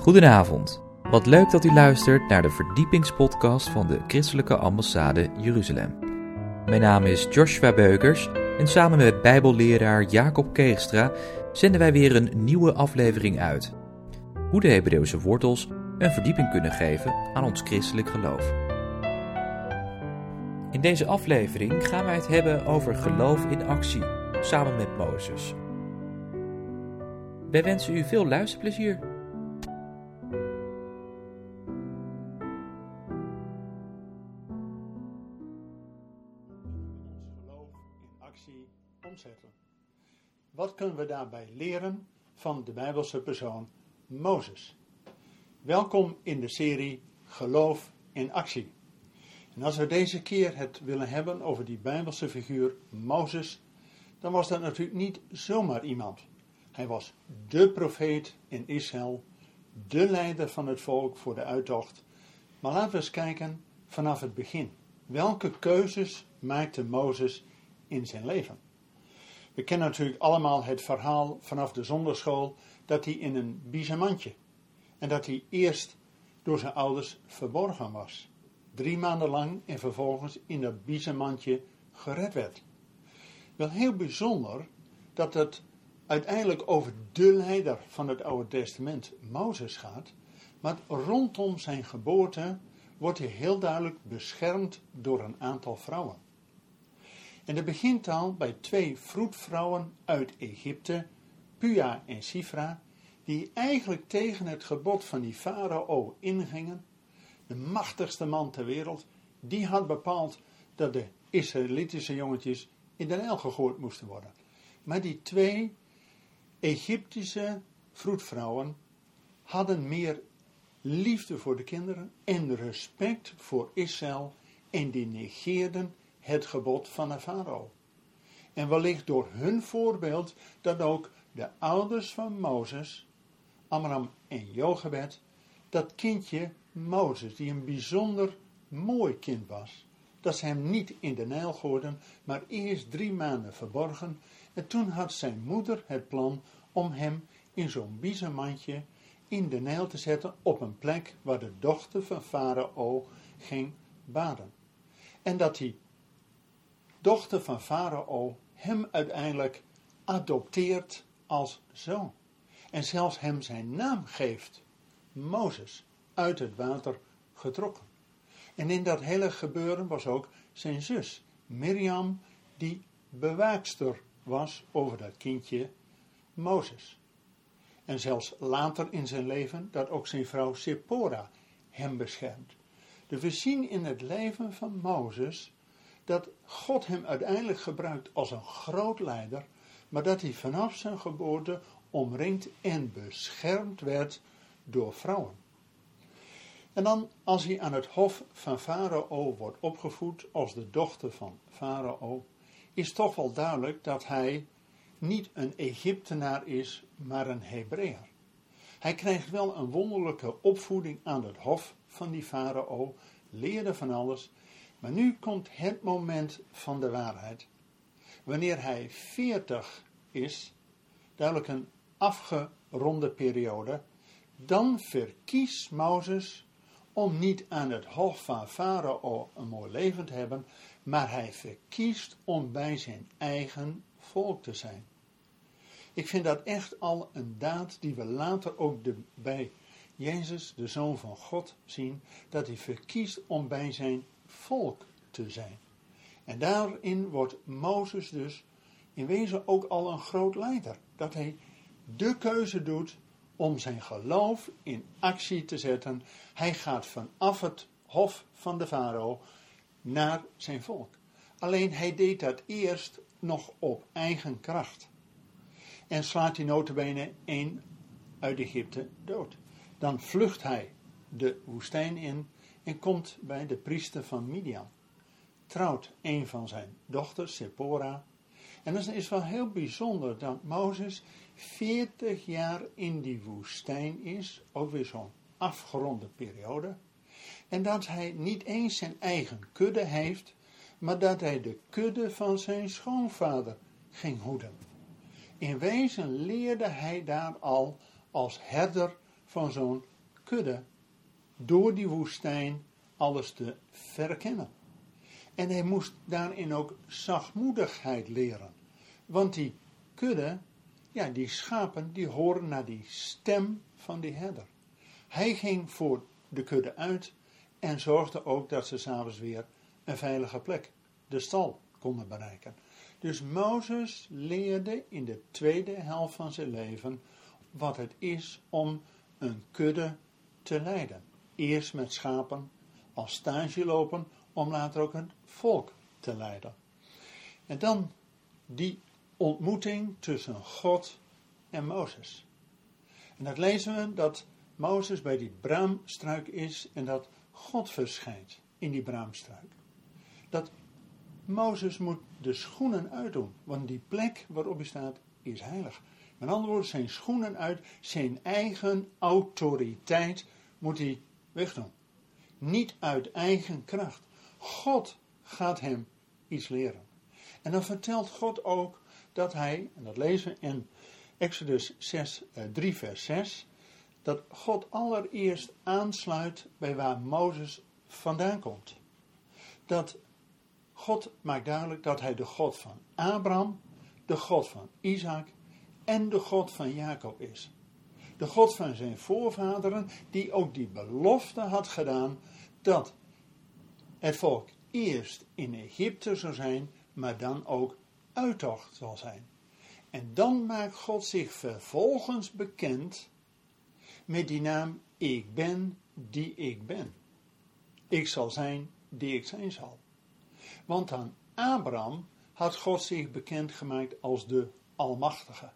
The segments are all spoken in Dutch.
Goedenavond. Wat leuk dat u luistert naar de verdiepingspodcast van de Christelijke Ambassade Jeruzalem. Mijn naam is Joshua Beukers en samen met Bijbelleraar Jacob Keegstra zenden wij weer een nieuwe aflevering uit. Hoe de Hebreeuwse wortels een verdieping kunnen geven aan ons christelijk geloof. In deze aflevering gaan wij het hebben over geloof in actie, samen met Mozes. Wij wensen u veel luisterplezier. Wat kunnen we daarbij leren van de Bijbelse persoon Mozes? Welkom in de serie Geloof in actie. En als we deze keer het willen hebben over die Bijbelse figuur Mozes, dan was dat natuurlijk niet zomaar iemand. Hij was dé profeet in Israël, de leider van het volk voor de uittocht. Maar laten we eens kijken vanaf het begin. Welke keuzes maakte Mozes in zijn leven? We kennen natuurlijk allemaal het verhaal vanaf de zonderschool dat hij in een biezenmandje en dat hij eerst door zijn ouders verborgen was. Drie maanden lang en vervolgens in dat biezenmandje gered werd. Wel heel bijzonder dat het uiteindelijk over de leider van het Oude Testament, Mozes, gaat, maar rondom zijn geboorte wordt hij heel duidelijk beschermd door een aantal vrouwen. En dat begint al bij twee vroedvrouwen uit Egypte, Pua en Sifra, die eigenlijk tegen het gebod van die farao ingingen. De machtigste man ter wereld, die had bepaald dat de Israëlitische jongetjes in de Nijl gegooid moesten worden. Maar die twee Egyptische vroedvrouwen hadden meer liefde voor de kinderen en respect voor Israël en die negeerden het gebod van de farao. En wellicht door hun voorbeeld dat ook de ouders van Mozes, Amram en Jochebed, dat kindje Mozes, die een bijzonder mooi kind was, dat ze hem niet in de Nijl gooiden, maar eerst drie maanden verborgen. En toen had zijn moeder het plan om hem in zo'n biezenmandje in de Nijl te zetten op een plek waar de dochter van Farao ging baden. En dat die dochter van Farao hem uiteindelijk adopteert als zoon. En zelfs hem zijn naam geeft, Mozes, uit het water getrokken. En in dat hele gebeuren was ook zijn zus, Miriam, die bewaakster was over dat kindje Mozes. En zelfs later in zijn leven dat ook zijn vrouw Sephora hem beschermt. Dus we zien in het leven van Mozes dat God hem uiteindelijk gebruikt als een groot leider, maar dat hij vanaf zijn geboorte omringd en beschermd werd door vrouwen. En dan, als hij aan het hof van Farao wordt opgevoed als de dochter van Farao, is toch wel duidelijk dat hij niet een Egyptenaar is, maar een Hebreer. Hij krijgt wel een wonderlijke opvoeding aan het hof van die farao, leerde van alles, maar nu komt het moment van de waarheid. Wanneer hij 40 is, duidelijk een afgeronde periode, dan verkiest Mozes om niet aan het hof van Farao een mooi leven te hebben, maar hij verkiest om bij zijn eigen volk te zijn. Ik vind dat echt al een daad die we later ook bij Jezus, de Zoon van God, zien, dat hij verkiest om bij zijn volk te zijn. En daarin wordt Mozes dus in wezen ook al een groot leider. Dat hij de keuze doet om zijn geloof in actie te zetten. Hij gaat vanaf het hof van de farao naar zijn volk. Alleen hij deed dat eerst nog op eigen kracht. En slaat hij notabene één uit Egypte dood. Dan vlucht hij de woestijn in en komt bij de priester van Midian. Trouwt een van zijn dochters, Sephora. En het is wel heel bijzonder dat Mozes 40 jaar in die woestijn is, ook weer zo'n afgeronde periode. En dat hij niet eens zijn eigen kudde heeft, maar dat hij de kudde van zijn schoonvader ging hoeden. In wezen leerde hij daar al als herder van zo'n kudde door die woestijn alles te verkennen. En hij moest daarin ook zachtmoedigheid leren. Want die kudde, ja, die schapen, die horen naar die stem van die herder. Hij ging voor de kudde uit en zorgde ook dat ze s'avonds weer een veilige plek, de stal, konden bereiken. Dus Mozes leerde in de tweede helft van zijn leven wat het is om een kudde te leiden. Eerst met schapen als stage lopen, om later ook een volk te leiden. En dan die ontmoeting tussen God en Mozes. En dat lezen we dat Mozes bij die braamstruik is en dat God verschijnt in die braamstruik. Dat Mozes moet de schoenen uitdoen, want die plek waarop hij staat is heilig. Met andere woorden, zijn schoenen uit, zijn eigen autoriteit moet hij wegdoen. Niet uit eigen kracht. God gaat hem iets leren. En dan vertelt God ook dat hij, en dat lezen in Exodus 6, 3 eh, vers 6, dat God allereerst aansluit bij waar Mozes vandaan komt. Dat God maakt duidelijk dat hij de God van Abraham, de God van Isaac en de God van Jacob is. De God van zijn voorvaderen, die ook die belofte had gedaan dat het volk eerst in Egypte zou zijn, maar dan ook uittocht zal zijn. En dan maakt God zich vervolgens bekend met die naam Ik ben die ik ben. Ik zal zijn die ik zijn zal. Want aan Abraham had God zich bekendgemaakt als de Almachtige.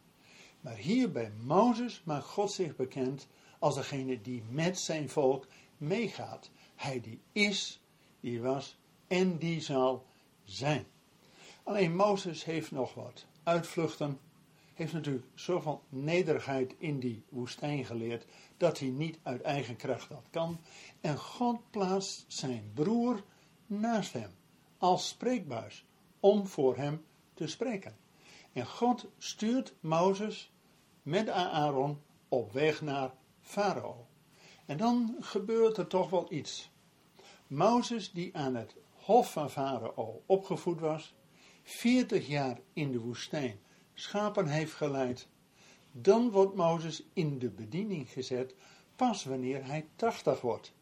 Maar hier bij Mozes maakt God zich bekend als degene die met zijn volk meegaat. Hij die is, die was en die zal zijn. Alleen Mozes heeft nog wat uitvluchten, heeft natuurlijk zoveel nederigheid in die woestijn geleerd, dat hij niet uit eigen kracht dat kan. En God plaatst zijn broer naast hem, als spreekbuis, om voor hem te spreken. En God stuurt Mozes met Aaron op weg naar Farao. En dan gebeurt er toch wel iets. Mozes, die aan het hof van Farao opgevoed was, 40 jaar in de woestijn schapen heeft geleid, dan wordt Mozes in de bediening gezet pas wanneer hij 80 wordt.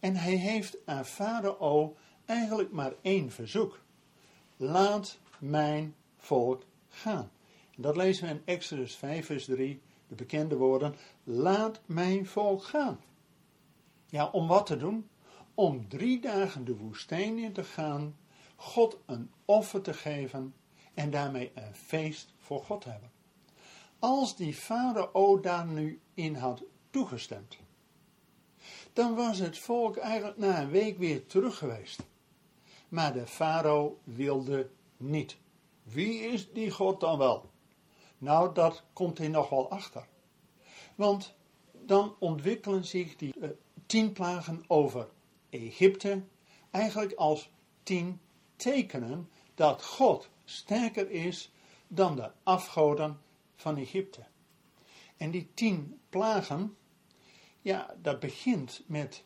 En hij heeft aan Farao eigenlijk maar één verzoek. Laat mijn volk gaan. Dat lezen we in Exodus 5, vers 3, de bekende woorden: Laat mijn volk gaan. Ja, om wat te doen? Om drie dagen de woestijn in te gaan, God een offer te geven en daarmee een feest voor God te hebben. Als die farao daar nu in had toegestemd, dan was het volk eigenlijk na een week weer terug geweest. Maar de farao wilde niet. Wie is die God dan wel? Nou, dat komt hij nog wel achter. Want dan ontwikkelen zich die uh, tien plagen over Egypte eigenlijk als tien tekenen dat God sterker is dan de afgoden van Egypte. En die tien plagen, ja, dat begint met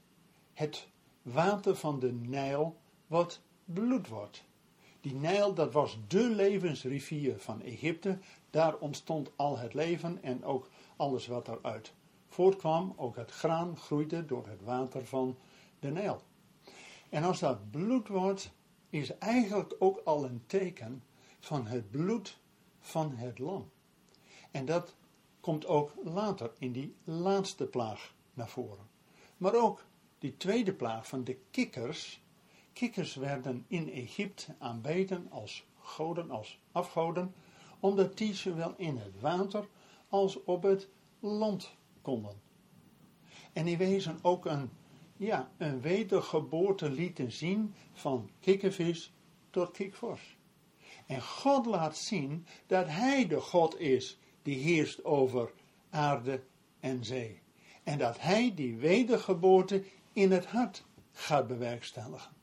het water van de Nijl wat bloed wordt. Die Nijl, dat was de levensrivier van Egypte. Daar ontstond al het leven en ook alles wat eruit voortkwam. Ook het graan groeide door het water van de Nijl. En als dat bloed wordt, is eigenlijk ook al een teken van het bloed van het lam. En dat komt ook later in die laatste plaag naar voren. Maar ook die tweede plaag van de kikkers. Kikkers werden in Egypte aanbeten als goden, als afgoden, omdat die zowel in het water als op het land konden. En die wezen ook een, ja, een wedergeboorte lieten zien van kikkervis tot kikvors. En God laat zien dat Hij de God is die heerst over aarde en zee. En dat Hij die wedergeboorte in het hart gaat bewerkstelligen.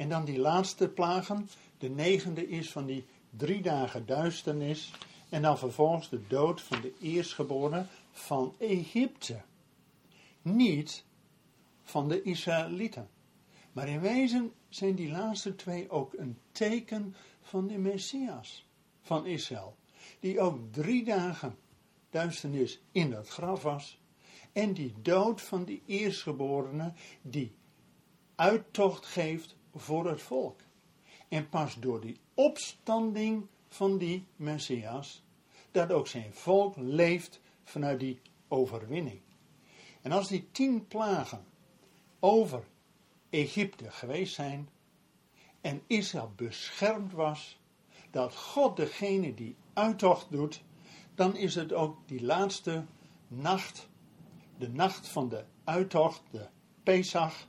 En dan die laatste plagen, de negende is van die drie dagen duisternis. En dan vervolgens de dood van de eerstgeborene van Egypte. Niet van de Israëlieten. Maar in wezen zijn die laatste twee ook een teken van de Messias van Israël. Die ook drie dagen duisternis in het graf was. En die dood van die eerstgeborene die uittocht geeft voor het volk. En pas door die opstanding van die Messias, dat ook zijn volk leeft vanuit die overwinning. En als die tien plagen over Egypte geweest zijn en Israël beschermd was, dat God degene die uittocht doet, dan is het ook die laatste nacht, de nacht van de uittocht, de Pesach,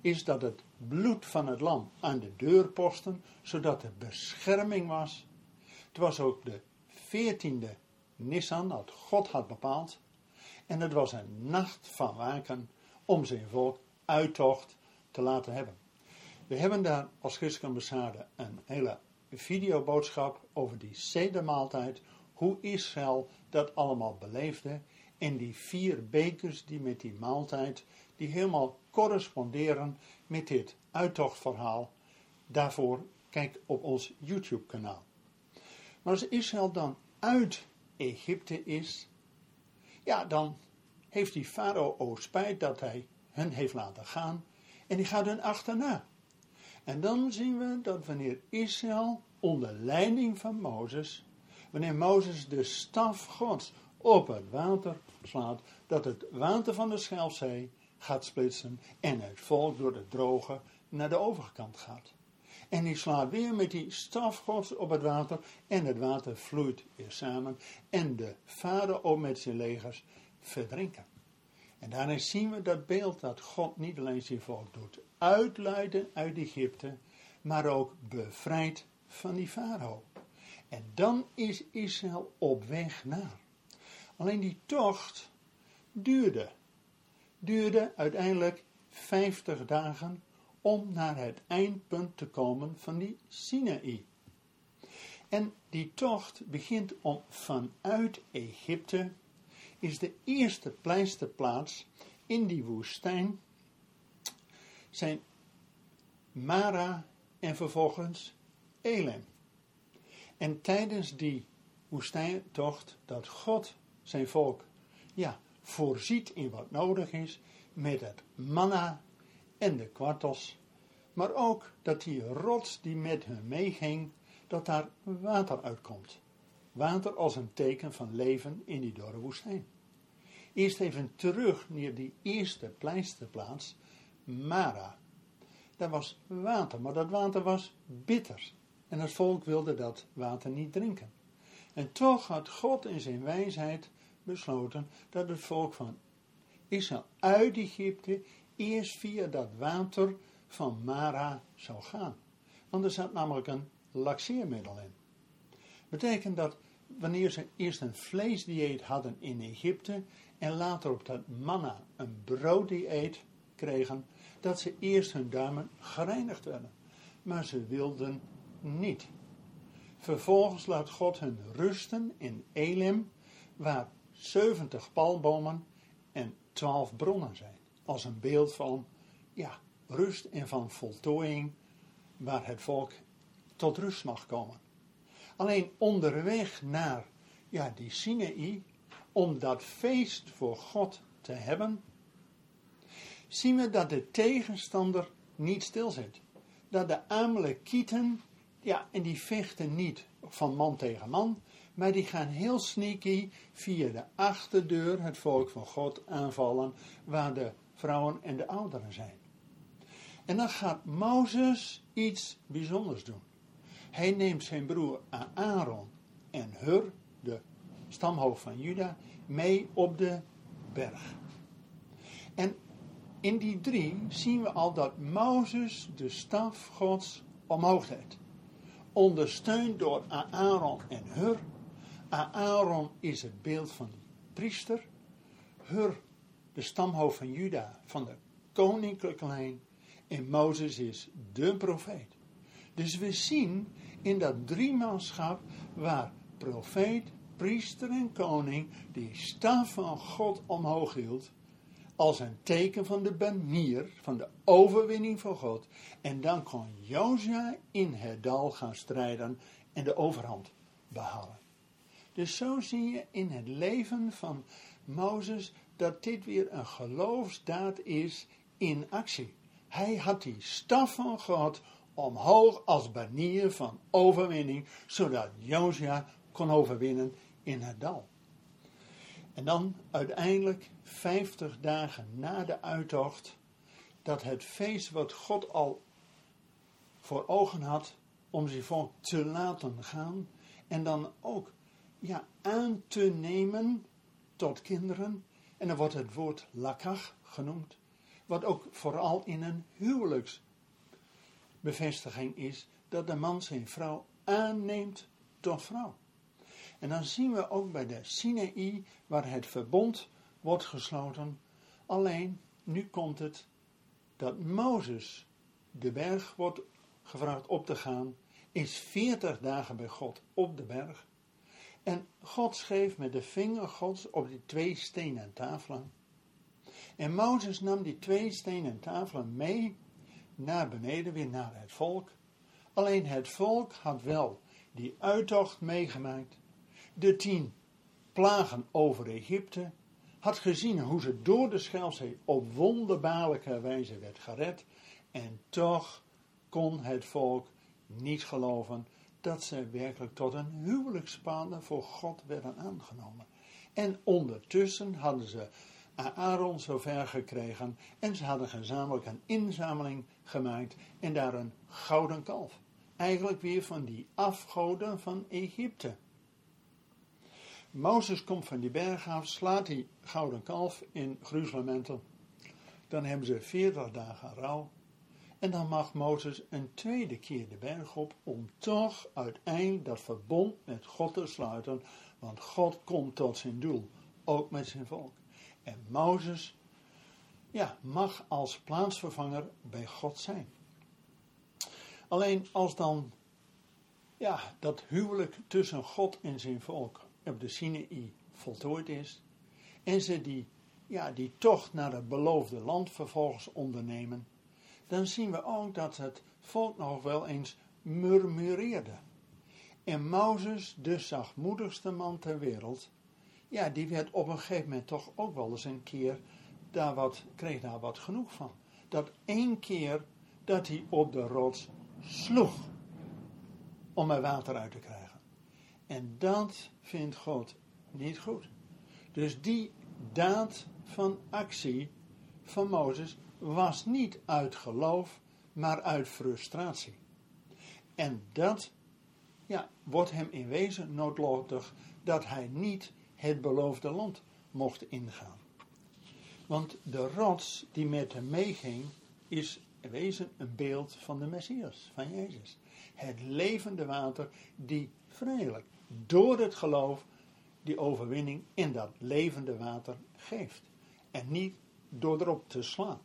is dat het bloed van het lam aan de deurposten, zodat er bescherming was. Het was ook de veertiende Nissan, dat God had bepaald. En het was een nacht van waken om zijn volk uittocht te laten hebben. We hebben daar als christelijke ambassade een hele videoboodschap over die sedermaaltijd, hoe Israël dat allemaal beleefde en die vier bekers die met die maaltijd, die helemaal corresponderen met dit uittochtverhaal. Daarvoor kijk op ons YouTube kanaal. Maar als Israël dan uit Egypte is, ja dan heeft die farao spijt dat hij hen heeft laten gaan en die gaat hun achterna. En dan zien we dat wanneer Israël onder leiding van Mozes, wanneer Mozes de staf Gods op het water slaat, dat het water van de Schelfzee gaat splitsen en het volk door de droge naar de overkant gaat. En die slaat weer met die staf op het water en het water vloeit weer samen en de vader op met zijn legers verdrinken. En daarin zien we dat beeld dat God niet alleen zijn volk doet uitleiden uit Egypte, maar ook bevrijdt van die farao. En dan is Israël op weg naar. Alleen die tocht duurde. Duurde uiteindelijk 50 dagen om naar het eindpunt te komen van die Sinaï. En die tocht begint om vanuit Egypte, is de eerste pleisterplaats in die woestijn, zijn Mara en vervolgens Elim. En tijdens die woestijntocht dat God zijn volk ja, voorziet in wat nodig is met het manna en de kwartels, maar ook dat die rots die met hen meeging, dat daar water uitkomt. Water als een teken van leven in die dorre woestijn. Eerst even terug naar die eerste pleisterplaats, Mara. Daar was water, maar dat water was bitter. En het volk wilde dat water niet drinken. En toch had God in zijn wijsheid besloten dat het volk van Israël uit Egypte eerst via dat water van Mara zou gaan. Want er zat namelijk een laxeermiddel in. Betekent dat wanneer ze eerst een vleesdieet hadden in Egypte en later op dat manna een brooddieet kregen, dat ze eerst hun duimen gereinigd werden. Maar ze wilden niet. Vervolgens laat God hen rusten in Elim, waar 70 palmbomen en 12 bronnen zijn. Als een beeld van ja, rust en van voltooiing, waar het volk tot rust mag komen. Alleen onderweg naar ja, die Sinaï, om dat feest voor God te hebben, zien we dat de tegenstander niet stilzit. Dat de Amalekieten ja, en die vechten niet van man tegen man, maar die gaan heel sneaky via de achterdeur het volk van God aanvallen, waar de vrouwen en de ouderen zijn. En dan gaat Mozes iets bijzonders doen. Hij neemt zijn broer Aaron en Hur, de stamhoofd van Juda, mee op de berg. En in die drie zien we al dat Mozes de staf Gods omhoog deed ondersteund door Aaron en Hur. Aaron is het beeld van de priester. Hur, de stamhoofd van Juda, van de koninklijke lijn. En Mozes is de profeet. Dus we zien in dat driemanschap waar profeet, priester en koning die staf van God omhoog hield als een teken van de banier, van de overwinning van God. En dan kon Josia in het dal gaan strijden en de overhand behalen. Dus zo zie je in het leven van Mozes dat dit weer een geloofsdaad is in actie. Hij had die staf van God omhoog als banier van overwinning, zodat Josia kon overwinnen in het dal. En dan uiteindelijk, 50 dagen na de uittocht, dat het feest wat God al voor ogen had om zijn volk te laten gaan en dan ook ja, aan te nemen tot kinderen. En dan wordt het woord lakach genoemd, wat ook vooral in een huwelijksbevestiging is, dat de man zijn vrouw aanneemt tot vrouw. En dan zien we ook bij de Sinaï, waar het verbond wordt gesloten. Alleen, nu komt het dat Mozes de berg wordt gevraagd op te gaan, is 40 dagen bij God op de berg. En God schreef met de vinger Gods op die twee stenen tafelen. En Mozes nam die twee stenen tafelen mee naar beneden, weer naar het volk. Alleen het volk had wel die uittocht meegemaakt de tien plagen over Egypte, had gezien hoe ze door de Schelzee op wonderbaarlijke wijze werd gered. En toch kon het volk niet geloven dat ze werkelijk tot een huwelijkspaar voor God werden aangenomen. En ondertussen hadden ze Aaron zover gekregen en ze hadden gezamenlijk een inzameling gemaakt en daar een gouden kalf. Eigenlijk weer van die afgoden van Egypte. Mozes komt van die berg af, slaat die gouden kalf in gruzelementen. Dan hebben ze 40 dagen rouw. En dan mag Mozes een tweede keer de berg op om toch uiteindelijk dat verbond met God te sluiten. Want God komt tot zijn doel, ook met zijn volk. En Mozes ja, mag als plaatsvervanger bij God zijn. Alleen als dan ja, dat huwelijk tussen God en zijn volk op de Sinaï voltooid is. En ze die, ja, die tocht naar het beloofde land vervolgens ondernemen. Dan zien we ook dat het volk nog wel eens murmureerde. En Mozes, de zachtmoedigste man ter wereld, ja, die werd op een gegeven moment toch ook wel eens een keer, daar wat, kreeg daar wat genoeg van. Dat één keer dat hij op de rots sloeg om er water uit te krijgen. En dat vindt God niet goed. Dus die daad van actie van Mozes was niet uit geloof, maar uit frustratie. En dat ja, wordt hem in wezen noodlottig dat hij niet het beloofde land mocht ingaan. Want de rots die met hem meeging, is in wezen een beeld van de Messias, van Jezus. Het levende water die vrijelijk door het geloof die overwinning in dat levende water geeft. En niet door erop te slaan.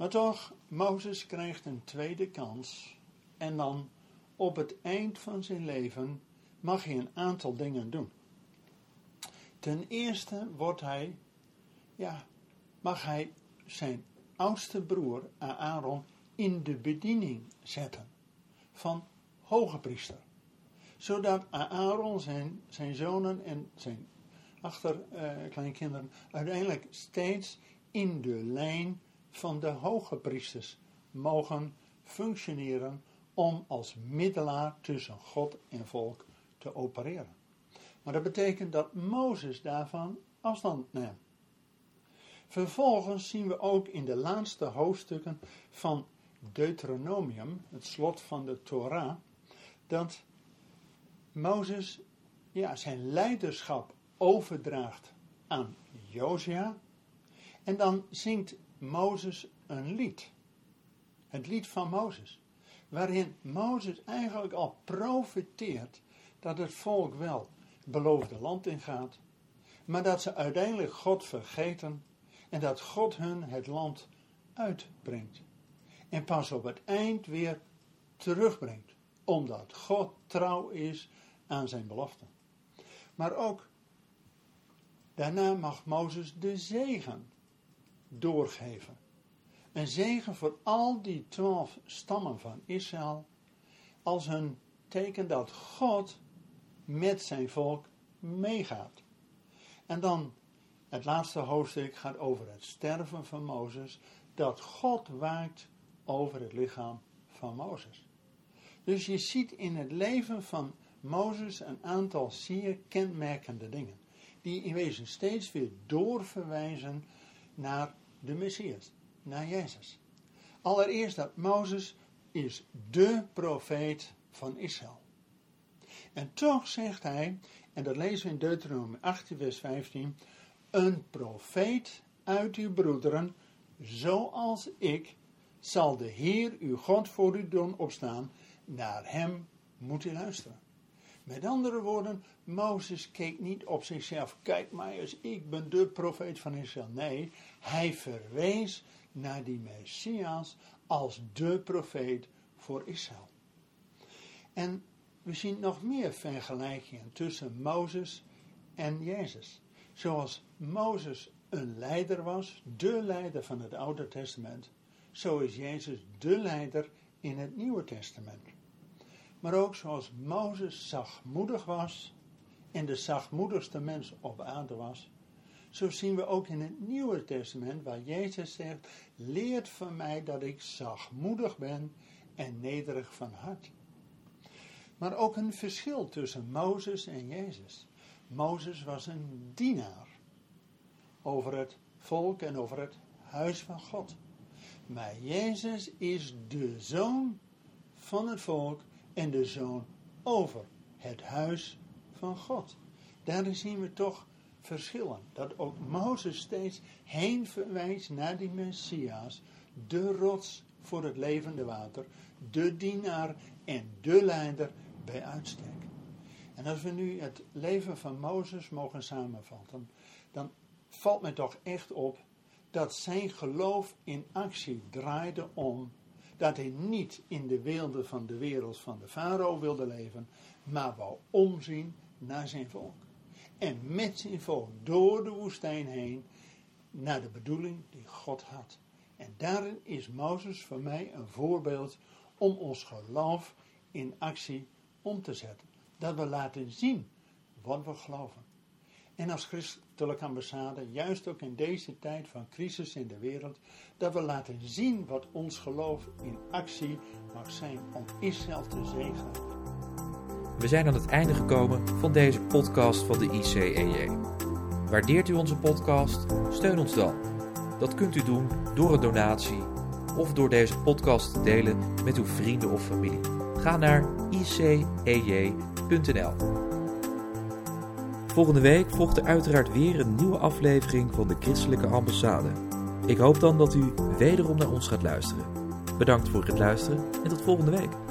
Maar toch, Mozes krijgt een tweede kans. En dan op het eind van zijn leven mag hij een aantal dingen doen. Ten eerste wordt hij, ja, mag hij zijn oudste broer Aaron in de bediening zetten van hoge priester zodat Aaron zijn, zijn zonen en zijn achterkleinkinderen uh, uiteindelijk steeds in de lijn van de hoge priesters mogen functioneren om als middelaar tussen God en volk te opereren. Maar dat betekent dat Mozes daarvan afstand neemt. Vervolgens zien we ook in de laatste hoofdstukken van Deuteronomium, het slot van de Torah, dat Mozes ja, zijn leiderschap overdraagt aan Josia. En dan zingt Mozes een lied. Het lied van Mozes. Waarin Mozes eigenlijk al profiteert dat het volk wel beloofde land ingaat. Maar dat ze uiteindelijk God vergeten en dat God hun het land uitbrengt. En pas op het eind weer terugbrengt. Omdat God trouw is aan zijn belofte. Maar ook daarna mag Mozes de zegen doorgeven. Een zegen voor al die twaalf stammen van Israël. Als een teken dat God met zijn volk meegaat. En dan het laatste hoofdstuk gaat over het sterven van Mozes. Dat God waakt over het lichaam van Mozes. Dus je ziet in het leven van Mozes een aantal zeer kenmerkende dingen. Die in wezen steeds weer doorverwijzen naar de Messias, naar Jezus. Allereerst dat Mozes is de profeet van Israël. En toch zegt hij, en dat lezen we in Deuteronomie 18 vers 15, een profeet uit uw broederen, zoals ik, zal de Heer uw God voor u doen opstaan, naar hem moet u luisteren. Met andere woorden, Mozes keek niet op zichzelf, kijk maar eens, ik ben de profeet van Israël. Nee, hij verwees naar die Messias als de profeet voor Israël. En we zien nog meer vergelijkingen tussen Mozes en Jezus. Zoals Mozes een leider was, de leider van het Oude Testament, zo is Jezus de leider in het Nieuwe Testament. Maar ook zoals Mozes zachtmoedig was en de zachtmoedigste mens op aarde was, zo zien we ook in het Nieuwe Testament waar Jezus zegt, leert van mij dat ik zachtmoedig ben en nederig van hart. Maar ook een verschil tussen Mozes en Jezus. Mozes was een dienaar over het volk en over het huis van God. Maar Jezus is de zoon van het volk en de zoon over het huis van God. Daarin zien we toch verschillen. Dat ook Mozes steeds heen verwijst naar die Messias, de rots voor het levende water, de dienaar en de leider bij uitstek. En als we nu het leven van Mozes mogen samenvatten, dan valt mij toch echt op dat zijn geloof in actie draaide om dat hij niet in de weelde van de wereld van de farao wilde leven, maar wou omzien naar zijn volk. En met zijn volk door de woestijn heen naar de bedoeling die God had. En daarin is Mozes voor mij een voorbeeld om ons geloof in actie om te zetten. Dat we laten zien wat we geloven. En als christelijke ambassade, juist ook in deze tijd van crisis in de wereld, dat we laten zien wat ons geloof in actie mag zijn om Israël te zegenen. We zijn aan het einde gekomen van deze podcast van de ICEJ. Waardeert u onze podcast? Steun ons dan. Dat kunt u doen door een donatie of door deze podcast te delen met uw vrienden of familie. Ga naar icej.nl. Volgende week volgt er uiteraard weer een nieuwe aflevering van de Christelijke Ambassade. Ik hoop dan dat u wederom naar ons gaat luisteren. Bedankt voor het luisteren en tot volgende week.